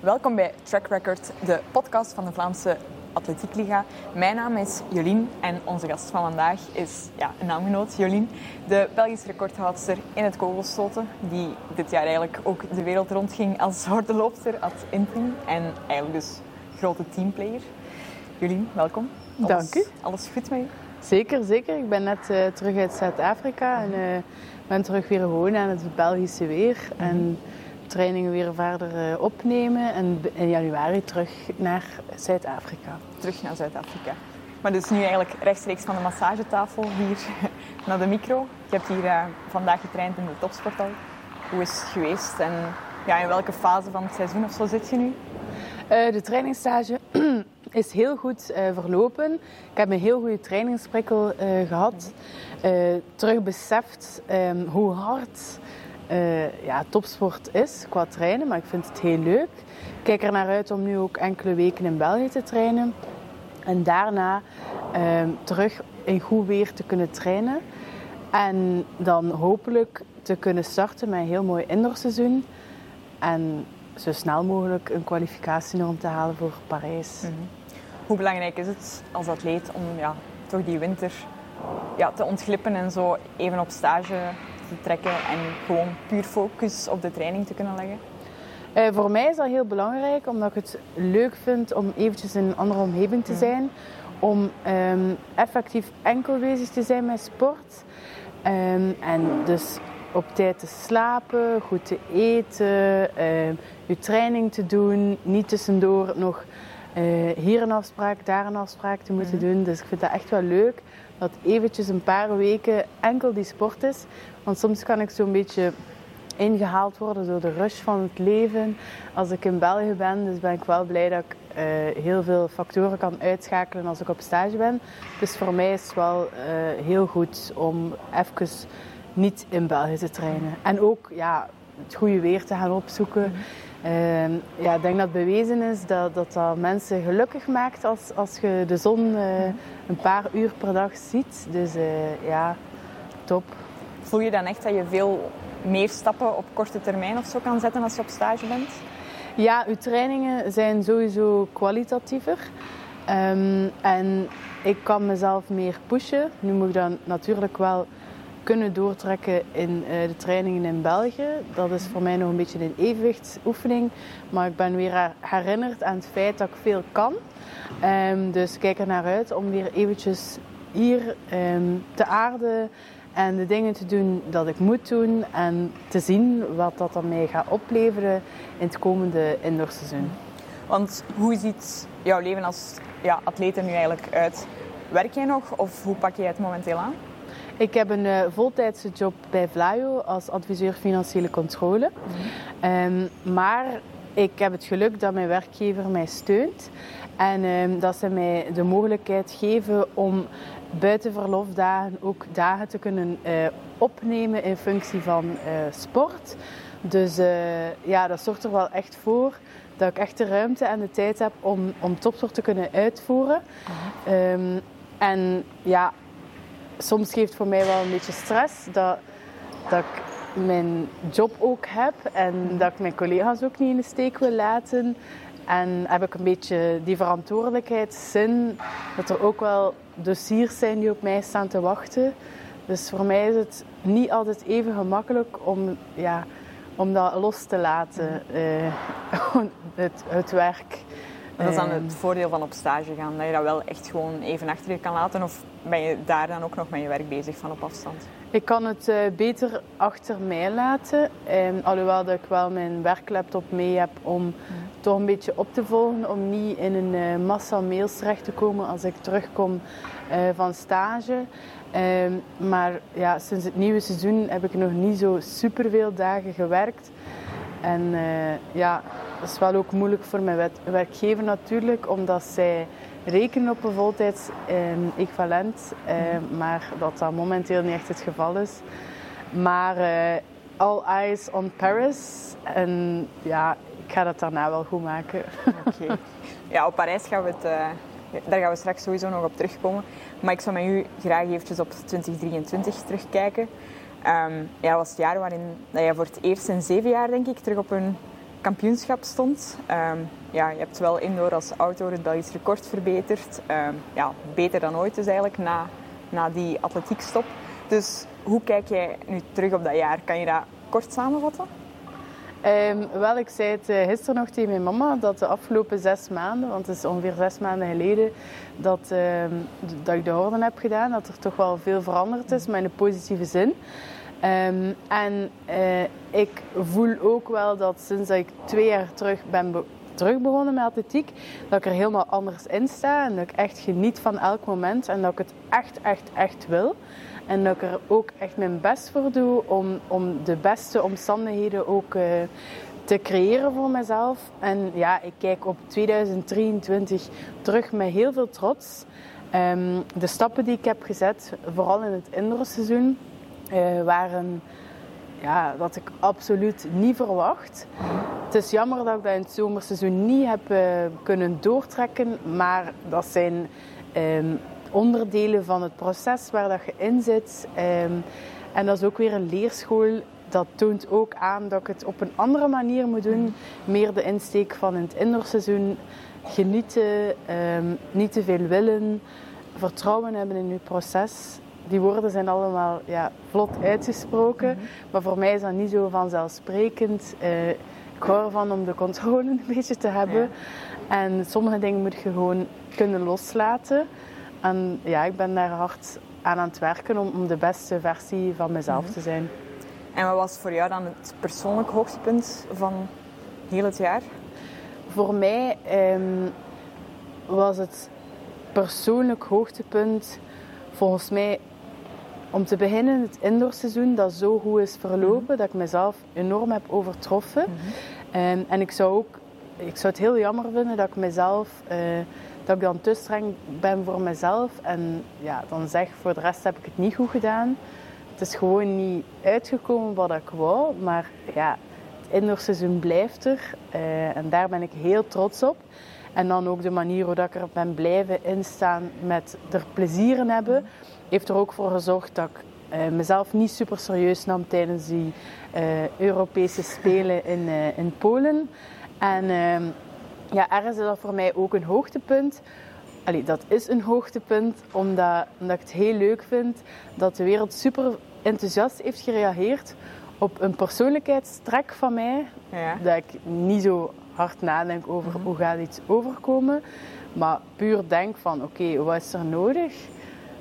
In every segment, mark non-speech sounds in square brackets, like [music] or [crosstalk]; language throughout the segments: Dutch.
Welkom bij Track Record, de podcast van de Vlaamse Atletiek Liga. Mijn naam is Jolien en onze gast van vandaag is ja, een naamgenoot, Jolien, de Belgische recordhoudster in het kogelstoten, die dit jaar eigenlijk ook de wereld rondging als hordenloopster at Intim en eigenlijk dus grote teamplayer. Jolien, welkom. Dank u. Alles goed met u? Zeker, zeker. Ik ben net uh, terug uit Zuid-Afrika en uh, ben terug weer gewoon aan het Belgische weer. Mm -hmm. En trainingen weer verder uh, opnemen en in januari terug naar Zuid-Afrika. Terug naar Zuid-Afrika. Maar dus nu eigenlijk rechtstreeks van de massagetafel hier [laughs] naar de micro. Je hebt hier uh, vandaag getraind in de topsporthal. Hoe is het geweest en ja, in welke fase van het seizoen of zo zit je nu? Uh, de trainingsstage [clears throat] is heel goed verlopen. Ik heb een heel goede trainingsprikkel gehad. terug beseft um, hoe hard uh, ja, topsport is qua trainen, maar ik vind het heel leuk. Ik kijk er naar uit om nu ook enkele weken in België te trainen. En daarna uh, terug in goed weer te kunnen trainen. En dan hopelijk te kunnen starten met een heel mooi indoorseizoen. En zo snel mogelijk een kwalificatienorm te halen voor Parijs. -hmm. Hoe belangrijk is het als atleet om ja, toch die winter ja, te ontglippen en zo even op stage te trekken en gewoon puur focus op de training te kunnen leggen? Uh, voor mij is dat heel belangrijk, omdat ik het leuk vind om eventjes in een andere omgeving te zijn. Mm. Om um, effectief enkel bezig te zijn met sport. Um, en dus op tijd te slapen, goed te eten, uh, je training te doen. Niet tussendoor nog uh, hier een afspraak, daar een afspraak te moeten mm. doen. Dus ik vind dat echt wel leuk dat eventjes een paar weken enkel die sport is. Want soms kan ik zo'n beetje ingehaald worden door de rush van het leven als ik in België ben. Dus ben ik wel blij dat ik uh, heel veel factoren kan uitschakelen als ik op stage ben. Dus voor mij is het wel uh, heel goed om even niet in België te trainen. En ook ja, het goede weer te gaan opzoeken. Uh, ja, ik denk dat bewezen is dat, dat dat mensen gelukkig maakt als, als je de zon een paar uur per dag ziet. Dus ja, top. Voel je dan echt dat je veel meer stappen op korte termijn of zo kan zetten als je op stage bent? Ja, uw trainingen zijn sowieso kwalitatiever. Um, en ik kan mezelf meer pushen. Nu moet ik dan natuurlijk wel kunnen doortrekken in uh, de trainingen in België. Dat is voor mij nog een beetje een evenwichtsoefening. Maar ik ben weer herinnerd aan het feit dat ik veel kan. Um, dus kijk er naar uit om weer eventjes hier um, te aarden en de dingen te doen dat ik moet doen en te zien wat dat dan mij gaat opleveren in het komende indoorseizoen. Want hoe ziet jouw leven als ja, atleet er nu eigenlijk uit? Werk jij nog of hoe pak je het momenteel aan? Ik heb een uh, voltijdse job bij Vlaio als adviseur financiële controle. Um, maar ik heb het geluk dat mijn werkgever mij steunt. En um, dat ze mij de mogelijkheid geven om buiten verlofdagen ook dagen te kunnen uh, opnemen in functie van uh, sport. Dus ja, dat zorgt er wel echt voor dat ik echt de ruimte en de tijd heb om, om topsport te kunnen uitvoeren. -huh. um, en ja, soms geeft het voor mij wel een beetje stress dat, dat ik mijn job ook heb en -huh. dat ik mijn collega's ook niet in de steek wil laten. En heb ik een beetje die verantwoordelijkheidszin dat er ook wel dossiers zijn die op mij staan te wachten. Dus voor mij is het niet altijd even gemakkelijk om, ja, om dat los te laten, uh, [laughs] het, het werk. Dat is dan het voordeel van op stage gaan, dat je dat wel echt gewoon even achter je kan laten. Of ben je daar dan ook nog met je werk bezig van op afstand? Ik kan het uh, beter achter mij laten. Um, alhoewel dat ik wel mijn werklaptop mee heb om mm. toch een beetje op te volgen. Om niet in een uh, massa mails terecht te komen als ik terugkom uh, van stage. Um, maar ja, sinds het nieuwe seizoen heb ik nog niet zo superveel dagen gewerkt. En ja, dat is wel ook moeilijk voor mijn werkgever natuurlijk, omdat zij rekenen op een voltijds um, equivalent, mm. maar dat dat momenteel niet echt het geval is. Maar uh, all eyes on Paris en ja, ik ga dat daarna wel goed maken. Oké. Okay. [laughs] Ja, op Parijs gaan we het, uh, daar gaan we straks sowieso nog op terugkomen. Maar ik zou met u graag eventjes op 2023 terugkijken. Um, ja, dat was het jaar waarin dat je voor het eerst in zeven jaar, denk ik, terug op een kampioenschap stond. Ehm, ja, je hebt wel indoor als outdoor het Belgisch record verbeterd. Ehm, ja, beter dan ooit dus eigenlijk na, na die atletiekstop. Dus hoe kijk jij nu terug op dat jaar? Kan je dat kort samenvatten? Um, wel, ik zei het uh, gisteren nog tegen mijn mama dat de afgelopen zes maanden, want het is ongeveer zes maanden geleden dat, dat ik de horden heb gedaan, dat er toch wel veel veranderd is, maar in een positieve zin. Um, en uh, ik voel ook wel dat sinds ik twee jaar terug ben be terug begonnen met atletiek, dat ik er helemaal anders in sta en dat ik echt geniet van elk moment en dat ik het echt, echt, echt wil. En dat ik er ook echt mijn best voor doe om, om de beste omstandigheden ook uh, te creëren voor mezelf. En ja, ik kijk op 2023 terug met heel veel trots. Um, de stappen die ik heb gezet, vooral in het indoorseizoen, uh, waren ja, dat ik absoluut niet verwacht. Het is jammer dat ik dat in het zomerseizoen niet heb uh, kunnen doortrekken, maar dat zijn um, onderdelen van het proces waar dat je in zit. Um, en dat is ook weer een leerschool. Dat toont ook aan dat ik het op een andere manier moet doen. Meer de insteek van het indoorseizoen. Genieten, um, niet te veel willen, vertrouwen hebben in je proces. Die woorden zijn allemaal ja, vlot uitgesproken. Mm -hmm. Maar voor mij is dat niet zo vanzelfsprekend. Uh, ik hou ervan om de controle [laughs] een beetje te hebben. Ja. En sommige dingen moet je gewoon kunnen loslaten. En ja, ik ben daar hard aan aan het werken om, om de beste versie van mezelf mm-hmm. te zijn. En wat was voor jou dan het persoonlijk hoogtepunt van heel het jaar? Voor mij um, was het persoonlijk hoogtepunt volgens mij om te beginnen het indoorseizoen dat zo goed is verlopen mm-hmm. dat ik mezelf enorm heb overtroffen. Um, en ik zou ook ik zou het heel jammer vinden dat ik mezelf uh, dat ik dan te streng ben voor mezelf en ja, dan zeg voor de rest heb ik het niet goed gedaan. Het is gewoon niet uitgekomen wat ik wou, maar ja, het indoorseizoen blijft er uh, en daar ben ik heel trots op. En dan ook de manier hoe ik er ben blijven instaan met er plezier in hebben, heeft er ook voor gezorgd dat ik uh, mezelf niet super serieus nam tijdens die uh, Europese Spelen in, uh, in Polen. En ja, ergens is dat voor mij ook een hoogtepunt. Allee, dat is een hoogtepunt omdat, omdat ik het heel leuk vind dat de wereld super enthousiast heeft gereageerd op een persoonlijkheidstrek van mij. Ja. Dat ik niet zo hard nadenk over mm-hmm. hoe gaat iets overkomen. Maar puur denk van oké, okay, wat is er nodig?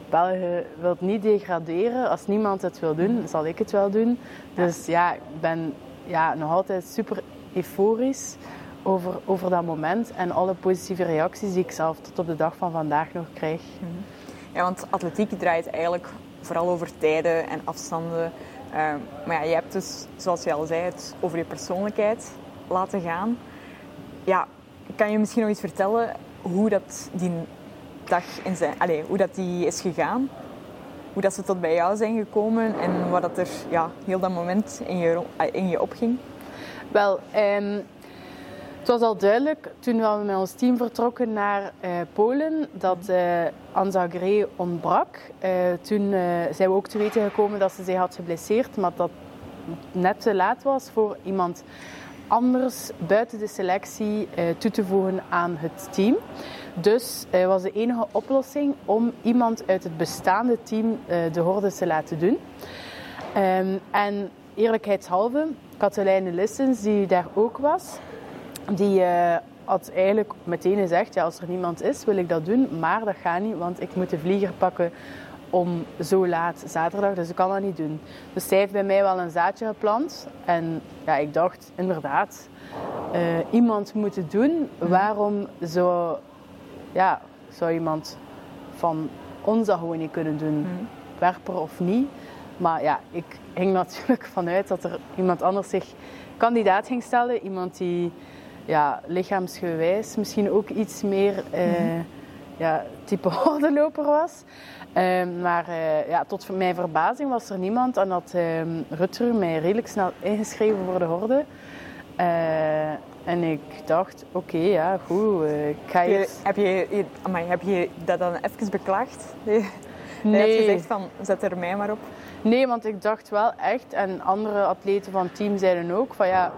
België wil niet degraderen. Als niemand het wil doen, zal ik het wel doen. Dus ja, ik ben ja, nog altijd super euforisch over, over dat moment en alle positieve reacties die ik zelf tot op de dag van vandaag nog krijg. Ja, want atletiek draait eigenlijk vooral over tijden en afstanden. Uh, maar ja, je hebt dus, zoals je al zei, het over je persoonlijkheid laten gaan. Ja, kan je misschien nog iets vertellen hoe dat die dag in zijn, allez, hoe dat die is gegaan? Hoe dat ze tot bij jou zijn gekomen en wat dat er ja, heel dat moment in je, in je opging? Wel, um, het was al duidelijk toen we met ons team vertrokken naar uh, Polen dat uh, Anza Gray ontbrak. Uh, toen zijn we ook te weten gekomen dat ze zich had geblesseerd, maar dat net te laat was voor iemand anders buiten de selectie toe te voegen aan het team. Dus was de enige oplossing om iemand uit het bestaande team de hordes te laten doen. Um, en eerlijkheidshalve, Katelijne Lissens, die daar ook was, die had eigenlijk meteen gezegd, ja, als er niemand is, wil ik dat doen. Maar dat gaat niet, want ik moet de vlieger pakken om zo laat zaterdag, dus ik kan dat niet doen. Dus zij heeft bij mij wel een zaadje geplant. En ja, ik dacht, inderdaad, uh, iemand moet het doen. Waarom zou, ja, zou iemand van ons dat gewoon niet kunnen doen? Hmm. Werper of niet? Maar ja, ik ging natuurlijk [laughs] vanuit dat er iemand anders zich kandidaat ging stellen. Iemand die ja, lichaamsgewijs misschien ook iets meer uh, mm-hmm. Ja, type [laughs] hordenloper was. Uh, maar uh, ja, tot mijn verbazing was er niemand en had ehm, Rutger mij redelijk snel ingeschreven voor de horde. Eh, en ik dacht, oké, okay, ja, goed, ik ga je, heb, je, amai, heb je dat dan even beklaagd? Nee. [laughs] Je hebt gezegd van, zet er mij maar op. Nee, want ik dacht wel echt, en andere atleten van het team zeiden ook, van ja,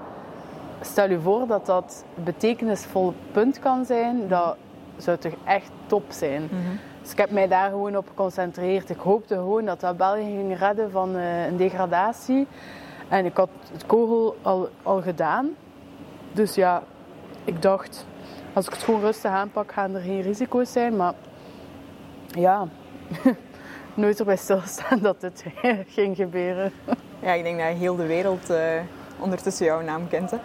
stel je voor dat dat betekenisvol punt kan zijn, dat zou toch echt top zijn. Dus ik heb mij daar gewoon op geconcentreerd. Ik hoopte gewoon dat dat België ging redden van eh, een degradatie. En ik had het kogel al, al gedaan. Dus ja, ik dacht, als ik het gewoon rustig aanpak, gaan er geen risico's zijn. Maar ja, [laughs] nooit erbij stilstaan dat het [laughs] ging gebeuren. Ja, ik denk dat heel de wereld eh, ondertussen jouw naam kent. Hè?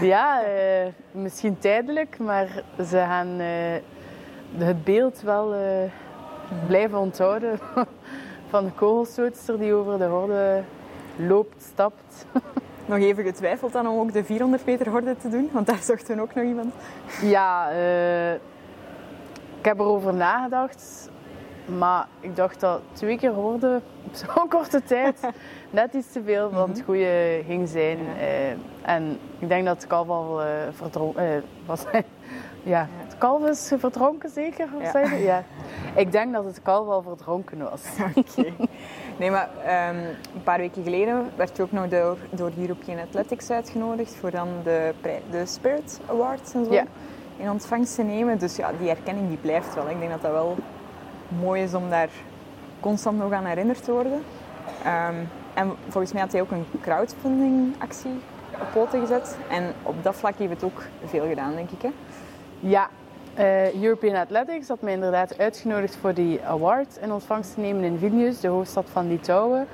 Ja, eh, misschien tijdelijk, maar ze gaan eh, het beeld wel eh, blijven onthouden [laughs] van de kogelstootster die over de horde loopt, stapt. [laughs] Nog even getwijfeld dan om ook de 400 meter horde te doen, want daar zochten ook nog iemand. Ja, ik heb erover nagedacht, maar ik dacht dat twee keer horde op [laughs] zo'n korte tijd net iets te veel van het goede ging zijn. Eh, en ik denk dat het kalf al eh, verdronken was. [laughs] ja, het kalf is verdronken zeker? Of Ja. [laughs] ja. Ik denk dat het kalf al verdronken was. Oké. Nee, maar ehm, een paar weken geleden werd je ook nog door, door European Athletics uitgenodigd voor dan de, de Spirit Awards en zo Ja. in ontvangst te nemen. Dus ja, die erkenning die blijft wel. Ik denk dat dat wel mooi is om daar constant nog aan herinnerd te worden. Ehm, en volgens mij had hij ook een crowdfunding actie op poten gezet. En op dat vlak heeft het ook veel gedaan, denk ik. Hè? Ja, eh, European Athletics had mij inderdaad uitgenodigd voor die award in ontvangst te nemen in Vilnius, de hoofdstad van Litouwen.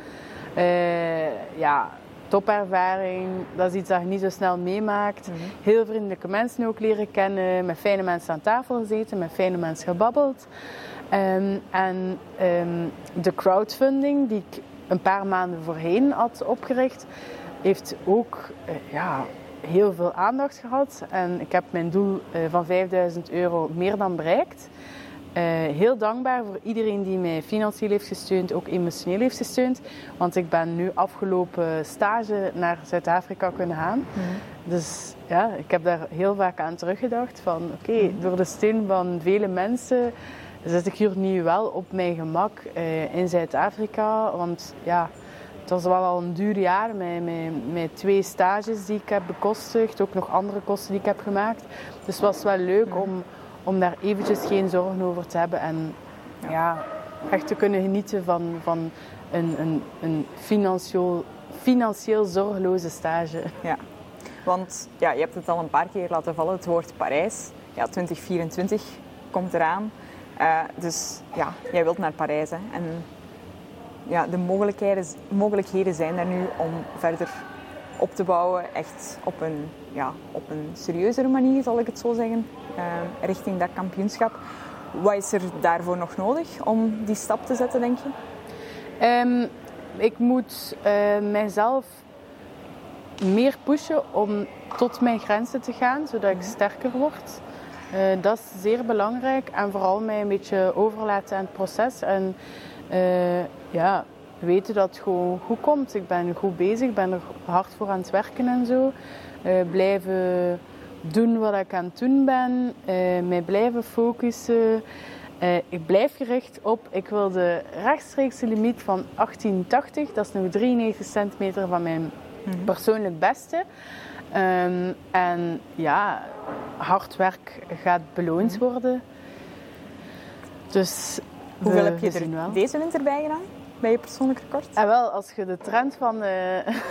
Eh, ja, topervaring. Dat is iets dat je niet zo snel meemaakt. Heel vriendelijke mensen ook leren kennen, met fijne mensen aan tafel gezeten, met fijne mensen gebabbeld. Ehm, en ehm, de crowdfunding die ik een paar maanden voorheen had opgericht, heeft ook eh, ja, heel veel aandacht gehad. En ik heb mijn doel eh, van 5000 euro meer dan bereikt. Eh, heel dankbaar voor iedereen die mij financieel heeft gesteund, ook emotioneel heeft gesteund. Want ik ben nu afgelopen stage naar Zuid-Afrika kunnen gaan. Dus ja, ik heb daar heel vaak aan teruggedacht. Van oké, door de steun van vele mensen zit ik hier nu wel op mijn gemak eh, in Zuid-Afrika. Want ja, het was wel al een duur jaar met, met, met twee stages die ik heb bekostigd. Ook nog andere kosten die ik heb gemaakt. Dus het was wel leuk om, om daar eventjes geen zorgen over te hebben. En ja, echt te kunnen genieten van, van een, een, een financieel, financieel stage. Ja, want ja, je hebt het al een paar keer laten vallen, het woord Parijs. Ja, 2024 komt eraan. Eh, dus ja, jij wilt naar Parijs. Hè. En ja, de mogelijkheden, mogelijkheden zijn er nu om verder op te bouwen. Echt op een, ja, op een serieuzere manier, zal ik het zo zeggen. eh, richting dat kampioenschap. Wat is er daarvoor nog nodig om die stap te zetten, denk je? Ehm, ik moet eh, mijzelf meer pushen om tot mijn grenzen te gaan, zodat ik sterker word. Eh, dat is zeer belangrijk en vooral mij een beetje overlaten aan het proces en eh, ja, weten dat het gewoon goed komt. Ik ben goed bezig, ik ben er hard voor aan het werken en zo. Eh, blijven doen wat ik aan het doen ben, mij blijven focussen. Ik blijf gericht op, ik wil de rechtstreekse limiet van 1880, dat is nog 93 centimeter van mijn persoonlijk beste. Ehm, en ja, hard werk gaat beloond worden. Dus Hoeveel we- heb je er deze winter bij gedaan? Bij je persoonlijk record? En wel, als je de trend van eh,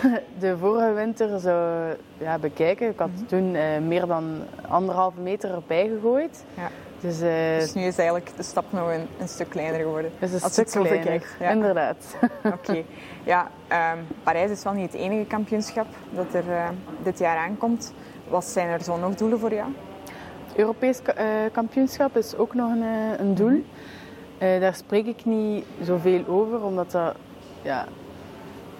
[laughs] de vorige winter zou ja, bekijken, ik had toen eh, meer dan anderhalve meter erbij gegooid. Ja. Dus, eh Dus nu is eigenlijk de stap nog een, een stuk kleiner geworden. is een als stuk het kleiner. bekijkt. Ja. Inderdaad. [laughs] Oké. Ja, ehm, Parijs is wel niet het enige kampioenschap dat er eh, dit jaar aankomt. Wat zijn er zo nog doelen voor jou? Het Europees eh, kampioenschap is ook nog een, een doel. Eh, daar spreek ik niet zoveel over, omdat dat, ja,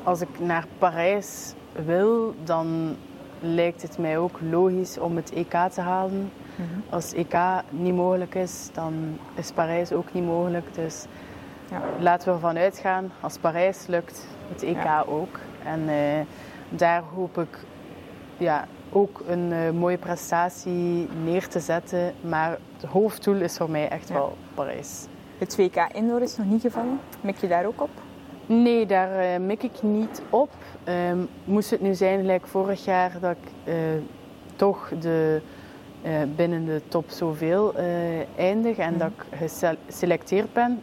als ik naar Parijs wil, dan lijkt het mij ook logisch om het EK te halen. Als het EK niet mogelijk is, dan is Parijs ook niet mogelijk. Dus Ja. laten we ervan uitgaan, als Parijs lukt, het EK Ja. ook. En eh, daar hoop ik ja, ook een eh, mooie prestatie neer te zetten. Maar het hoofddoel is voor mij echt Ja. wel Parijs. Het WK Indoor is nog niet gevallen. Mik je daar ook op? Nee, daar eh, mik ik niet op. Ehm, moest het nu zijn, gelijk vorig jaar, dat ik toch de, binnen de top zoveel uh, eindig en Mhm. dat ik geselecteerd ben,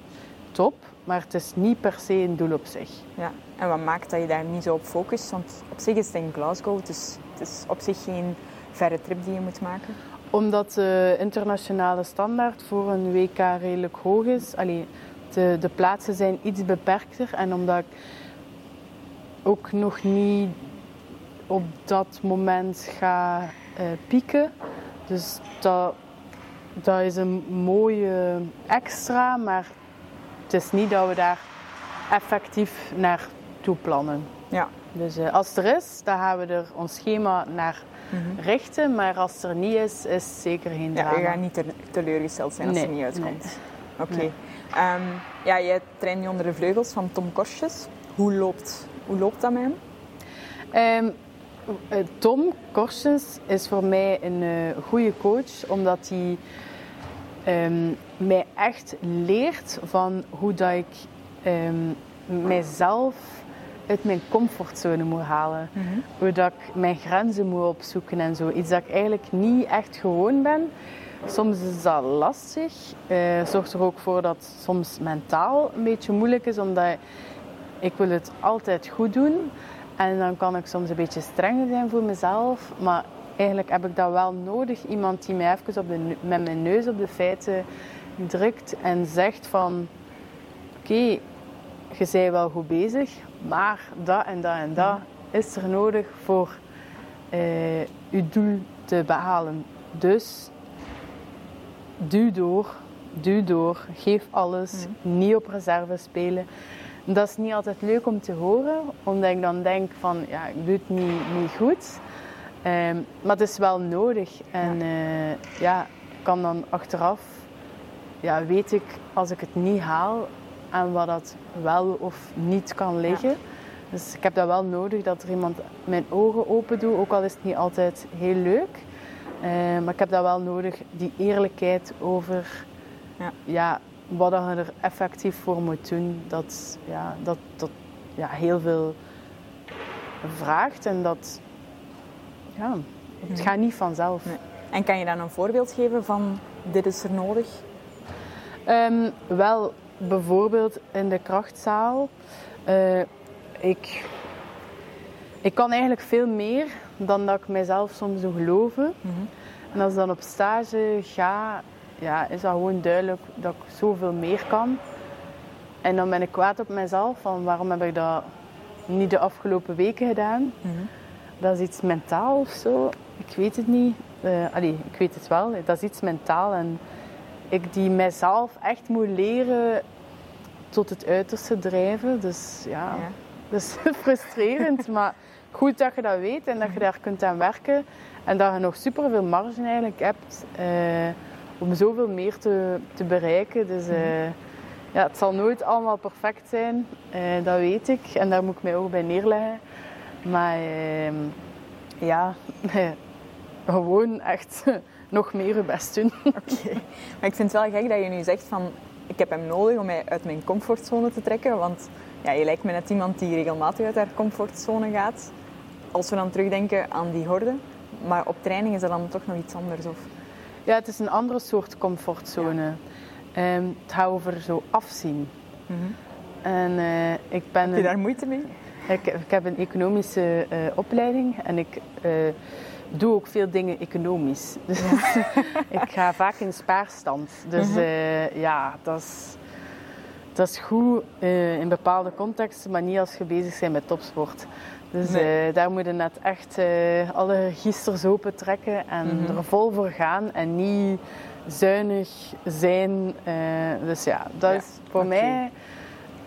top. Maar het is niet per se een doel op zich. Ja. En wat maakt dat je daar niet zo op focust? Want op zich is het in Glasgow, dus het is op zich geen verre trip die je moet maken. Omdat de internationale standaard voor een WK redelijk hoog is. Allee, de, de plaatsen zijn iets beperkter. En omdat ik ook nog niet op dat moment ga eh, pieken. Dus dat, dat is een mooie extra. Maar het is niet dat we daar effectief naartoe plannen. Ja. Dus eh, als het er is, dan gaan we er ons schema naar richten. Maar als er niet is, is het zeker geen Ja, drama. je gaat niet te- teleurgesteld zijn als Nee, het er niet uitkomt. Oké. Nee. Ehm, ja, jij traint nu onder de vleugels van Tom Korsjes. Hoe loopt, hoe loopt dat met hem? Ehm, eh, Tom Korsens is voor mij een eh, goede coach, omdat hij ehm, mij echt leert van hoe dat ik ehm, mijzelf uit mijn comfortzone moet halen. Hoe dat ik mijn grenzen moet opzoeken en zo. Iets dat ik eigenlijk niet echt gewoon ben. Soms is dat lastig. Eh zorgt er ook voor dat het soms mentaal een beetje moeilijk is, omdat ik wil het altijd goed doen. En dan kan ik soms een beetje strenger zijn voor mezelf. Maar eigenlijk heb ik dat wel nodig. Iemand die mij even op de, met mijn neus op de feiten drukt en zegt van... Oké, je bent wel goed bezig, maar dat en dat en dat is er nodig voor eh, je doel te behalen. Dus duw door, duw door, geef alles, niet op reserve spelen. Dat is niet altijd leuk om te horen, omdat ik dan denk van ja, ik doe het niet, niet goed. Ehm, maar het is wel nodig. En eh, ja, kan dan achteraf, ja, weet ik als ik het niet haal, aan wat dat wel of niet kan liggen. Dus ik heb dat wel nodig dat er iemand mijn ogen open doet, ook al is het niet altijd heel leuk. Eh, maar ik heb dat wel nodig, die eerlijkheid over Ja. ja, wat je er effectief voor moet doen. Dat, ja, dat, dat ja, heel veel vraagt en dat ja, het gaat niet vanzelf. Nee. En kan je dan een voorbeeld geven van dit is er nodig? Ehm, wel, bijvoorbeeld in de krachtzaal. eh, ik, ik kan eigenlijk veel meer dan dat ik mijzelf soms doe geloven. En als ik dan op stage ga, ja, is dat gewoon duidelijk dat ik zoveel meer kan. En dan ben ik kwaad op mezelf van waarom heb ik dat niet de afgelopen weken gedaan. Dat is iets mentaal of zo. Ik weet het niet. Eh allee, ik weet het wel. Dat is iets mentaal. En ik die mijzelf echt moet leren tot het uiterste drijven. Dus ja, Ja. [laughs] dat is frustrerend. maar goed dat je dat weet en dat je daar kunt aan werken. En dat je nog superveel marge eigenlijk hebt eh, om zoveel meer te, te bereiken. Dus eh, ja, het zal nooit allemaal perfect zijn. eh, dat weet ik. En daar moet ik mij ook bij neerleggen. Maar ehm, ja, [laughs] gewoon echt [laughs] nog meer je best doen. [laughs] Oké. Maar ik vind het wel gek dat je nu zegt van ik heb hem nodig om mij uit mijn comfortzone te trekken. Want ja, je lijkt me net iemand die regelmatig uit haar comfortzone gaat. Als we dan terugdenken aan die horde. Maar op training is dat dan toch nog iets anders? Of? Ja, het is een andere soort comfortzone. Ehm, het gaat over zo afzien. En eh, ik ben Heb je daar moeite mee? ik, ik heb een economische eh, opleiding en ik eh, doe ook veel dingen economisch. [laughs] Dus [laughs] ik ga vaak in spaarstand. Dus eh, ja, dat is, dat is goed in bepaalde contexten, maar niet als je bezig bent met topsport. Dus Nee. eh, daar moet je net echt eh, alle registers open trekken en er vol voor gaan en niet zuinig zijn. Eh, dus ja, dat Ja, is voor mij...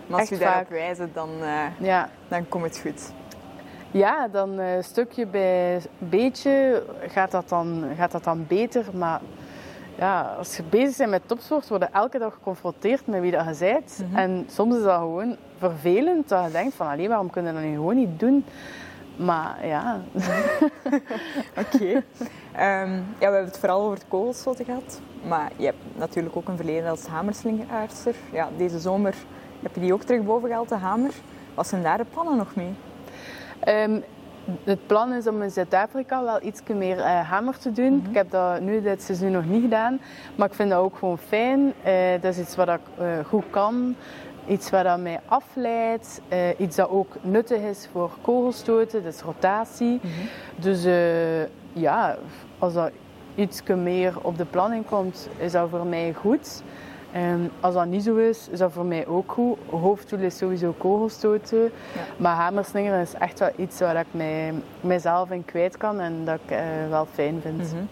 Maar als Echt je daarop wijzen, dan, Ja, dan komt het goed. Ja, dan stukje bij beetje gaat dat, dan, gaat dat dan beter. Maar ja, als je bezig bent met topsport, word je elke dag geconfronteerd met wie dat je bent. En soms is dat gewoon vervelend dat je denkt van, allee, waarom kunnen we dat nu gewoon niet doen? Maar ja, [laughs] Oké. Ehm, ja, we hebben het vooral over het kogelschoten gehad. Maar je hebt natuurlijk ook een verleden als hamerslingerster. Ja, deze zomer heb je die ook terug boven gehaald, de hamer. Wat zijn daar de plannen nog mee? Ehm, het plan is om in Zuid-Afrika wel iets meer uh, hamer te doen. Ik heb dat nu dit seizoen nog niet gedaan, maar ik vind dat ook gewoon fijn. Uh, dat is iets wat ik uh, goed kan, iets wat dat mij afleidt, iets dat ook nuttig is voor kogelstoten, dus rotatie. Mm -hmm. Dus ja, als dat iets meer op de planning komt, is dat voor mij goed. En als dat niet zo is, is dat voor mij ook goed. Hoofddoel is sowieso kogelstoten. Ja. Maar hamerslingeren is echt wel iets waar ik mij, mijzelf in kwijt kan en dat ik uh, wel fijn vind. Mm -hmm.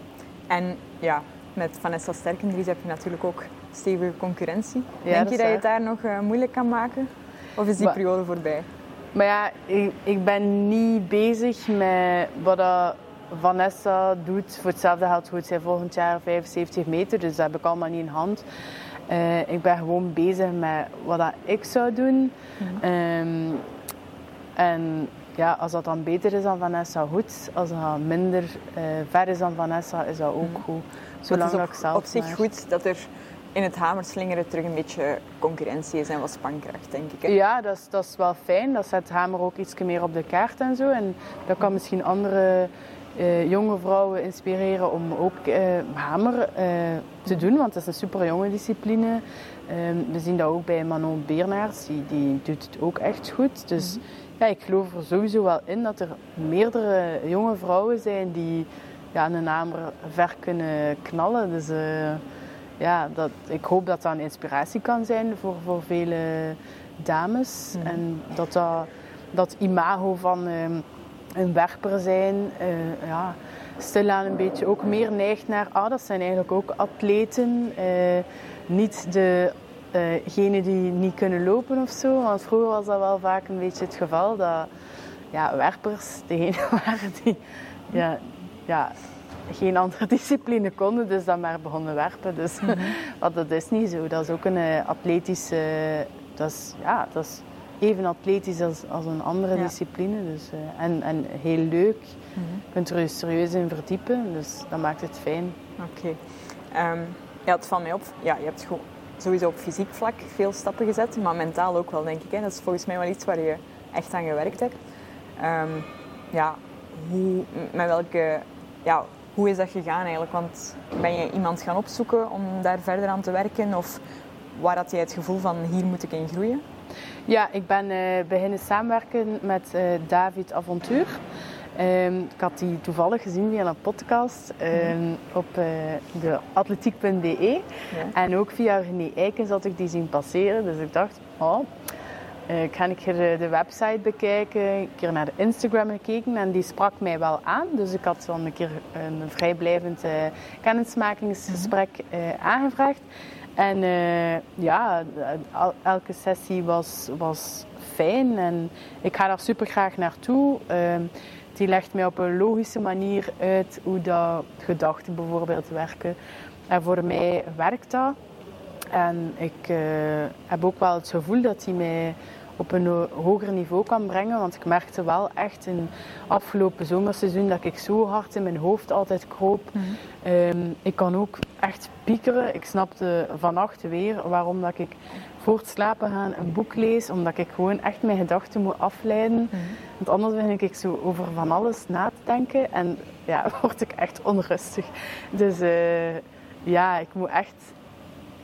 En ja, met Vanessa Sterkendries heb je natuurlijk ook stevige concurrentie. Ja, Denk je dat, dat je het daar nog uh, moeilijk kan maken? Of is die maar, periode voorbij? Maar ja, ik, ik ben niet bezig met wat dat Vanessa doet. Voor hetzelfde geld doet zij volgend jaar 75 meter, dus dat heb ik allemaal niet in hand. Uh, ik ben gewoon bezig met wat dat ik zou doen. Mm -hmm. um, en ja, als dat dan beter is dan Vanessa, goed. Als dat minder uh, ver is dan Vanessa, is dat ook -hmm. goed. Zolang het is op, ik zelf op zich maar... goed dat er in het hamerslingeren terug een beetje concurrentie is en wat spankracht, denk ik. Hè? Ja, dat is, dat is wel fijn. Dat zet hamer ook iets meer op de kaart en zo. En dat kan misschien andere uh, jonge vrouwen inspireren om ook uh, hamer uh, te doen, want dat is een super jonge discipline. we zien dat ook bij Manon Beernaerts, die, die doet het ook echt goed. Dus mm-hmm. ja, ik geloof er sowieso wel in dat er meerdere jonge vrouwen zijn die ja, een hamer ver kunnen knallen. Dus ja, dat, ik hoop dat dat een inspiratie kan zijn voor, voor vele dames. Mm-hmm. En dat dat, dat imago van een werper zijn, uh, ja, stilaan een beetje ook meer neigt naar, ah, dat zijn eigenlijk ook atleten, uh, niet degenen uh, die niet kunnen lopen of zo. Want vroeger was dat wel vaak een beetje het geval dat ja, werpers degenen [laughs] waren die ja, ja, geen andere [laughs] discipline konden, dus dan maar begonnen werpen. Dus [laughs] mm -hmm. dat is niet zo. Dat is ook een atletische, dat is, ja, dat is even atletisch als, als een andere ja. discipline. Dus, uh, en, en heel leuk. Mm -hmm. Je kunt er serieus in verdiepen, dus dat maakt het fijn. Oké. Okay. Um, ja, het valt mij op. Ja, je hebt sowieso op fysiek vlak veel stappen gezet, maar mentaal ook wel, denk ik. Hè. Dat is volgens mij wel iets waar je echt aan gewerkt hebt. Um, ja, hoe, met welke, ja, hoe is dat gegaan eigenlijk? Want ben je iemand gaan opzoeken om daar verder aan te werken? Of waar had jij het gevoel van hier moet ik in groeien? Ja, ik ben uh, beginnen samenwerken met uh, David Avontuur. Um, ik had die toevallig gezien via een podcast um, mm. op uh, de atletiek.be. Ja. En ook via René Eikens had ik die zien passeren. Dus ik dacht, oh, ik ga een keer de, de, website bekijken, een keer naar de Instagram gekeken en die sprak mij wel aan. Dus ik had dan een keer een vrijblijvend kennismakingsgesprek mm -hmm. aangevraagd. En uh, ja, elke sessie was, was fijn en ik ga daar super graag naartoe. Uh, die legt mij op een logische manier uit hoe dat gedachten bijvoorbeeld werken. En voor mij werkt dat. En ik uh, heb ook wel het gevoel dat hij mij op een hoger niveau kan brengen. Want ik merkte wel echt in afgelopen zomerseizoen dat ik zo hard in mijn hoofd altijd kroop. Mm -hmm. um, ik kan ook echt piekeren. Ik snapte vannacht weer waarom dat ik voor het slapen gaan een boek lees. Omdat ik gewoon echt mijn gedachten moet afleiden. Mm -hmm. Want anders begin ik zo over van alles na te denken. En ja, [laughs] word ik echt onrustig. Dus uh, ja, ik moet echt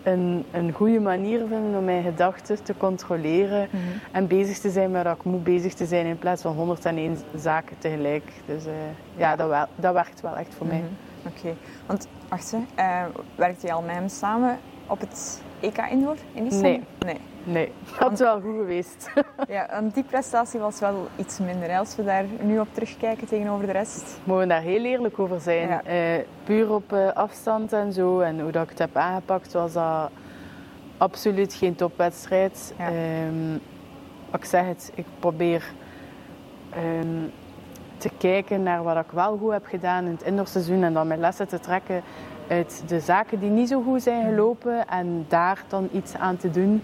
een, een goede manier vinden om mijn gedachten te controleren mm -hmm. en bezig te zijn met wat ik moet bezig te zijn in plaats van 101 zaken tegelijk. Dus uh, ja, dat, wel, dat werkt wel echt voor mm -hmm. mij. Oké, okay. want wacht, uh, werkte je al met hem samen op het EK Indoor in Istanbul? Nee. nee. Nee, dat is wel goed geweest. [laughs] ja, want die prestatie was wel iets minder. Als we daar nu op terugkijken tegenover de rest. Mogen we daar heel eerlijk over zijn. Ja. Uh, puur op uh, afstand en zo. En hoe dat ik het heb aangepakt, was dat absoluut geen topwedstrijd. Ja. Um, ik zeg het, ik probeer um, te kijken naar wat ik wel goed heb gedaan in het indoorseizoen. En dan mijn lessen te trekken uit de zaken die niet zo goed zijn gelopen. En daar dan iets aan te doen.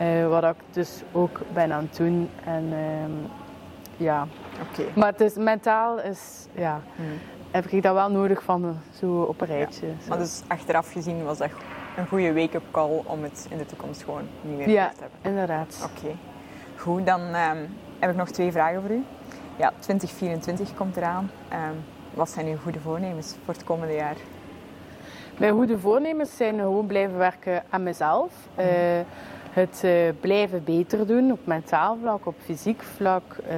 Uh, wat ik dus ook ben aan het doen. En uh, ja, okay. maar het is, mentaal is, ja, hmm. heb ik dat wel nodig van zo op een rijtje. Ja. Maar dus achteraf gezien was dat een goede wake-up call om het in de toekomst gewoon niet meer ja, te hebben. inderdaad. Oké, okay. goed. Dan um, heb ik nog twee vragen voor u. ja, 2024 komt eraan. Ehm, wat zijn uw goede voornemens voor het komende jaar? Mijn goede voornemens zijn gewoon blijven werken aan mezelf. Uh, het uh, blijven beter doen op mentaal vlak, op fysiek vlak. Uh,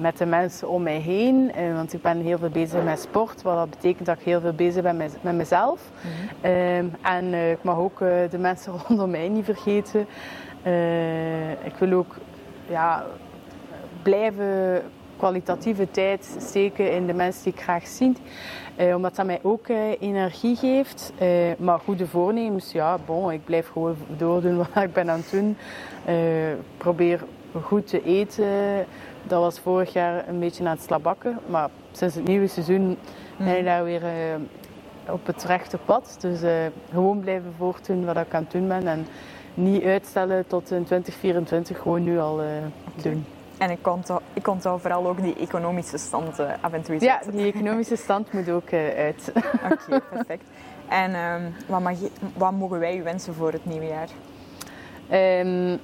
met de mensen om mij heen. want ik ben heel veel bezig met sport, wat dat betekent dat ik heel veel bezig ben met, met mezelf. Mm -hmm. en ik mag ook de mensen [laughs] rondom mij niet vergeten. ik wil ook ja, blijven kwalitatieve tijd steken in de mensen die ik graag zie. Eh, omdat dat mij ook eh, energie geeft. Eh, maar goede voornemens, ja, bon, ik blijf gewoon doordoen [laughs] wat ik ben aan het doen. Ik probeer goed te eten. Dat was vorig jaar een beetje aan het slabakken. Maar sinds het nieuwe seizoen ben ik daar weer op het rechte pad. Dus gewoon blijven voortdoen wat ik aan het doen ben. En niet uitstellen tot in 2024, gewoon nu al doen. En ik onthoud, ik onthoud vooral ook die economische stand uh, af en toe Ja, die economische stand moet ook uh, uit. [laughs] Oké, perfect. En um, wat, mag je, wat, mogen wij u wensen voor het nieuwe jaar? Um,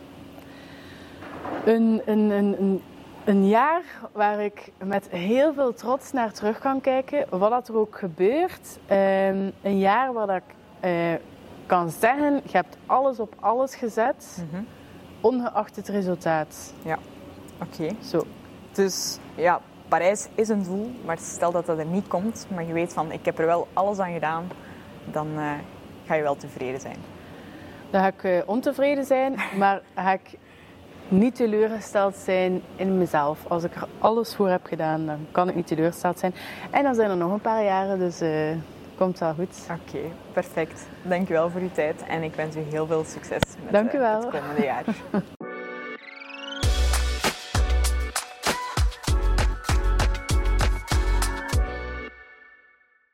een, een, een, een, jaar waar ik met heel veel trots naar terug kan kijken, wat er ook gebeurt. Um, een jaar waar dat ik uh, kan zeggen, je hebt alles op alles gezet, mm -hmm. ongeacht het resultaat. Ja. Oké. Zo. Dus ja, Parijs is een doel, maar stel dat dat er niet komt, maar je weet van ik heb er wel alles aan gedaan, dan uh, ga je wel tevreden zijn. Dan ga ik uh, ontevreden zijn, [laughs] maar ga ik niet teleurgesteld zijn in mezelf. Als ik er alles voor heb gedaan, dan kan ik niet teleurgesteld zijn. En dan zijn er nog een paar jaren, dus uh, komt wel goed. Oké, perfect. Dank u wel voor uw tijd en ik wens u heel veel succes met Dank u wel. het komende jaar. [laughs]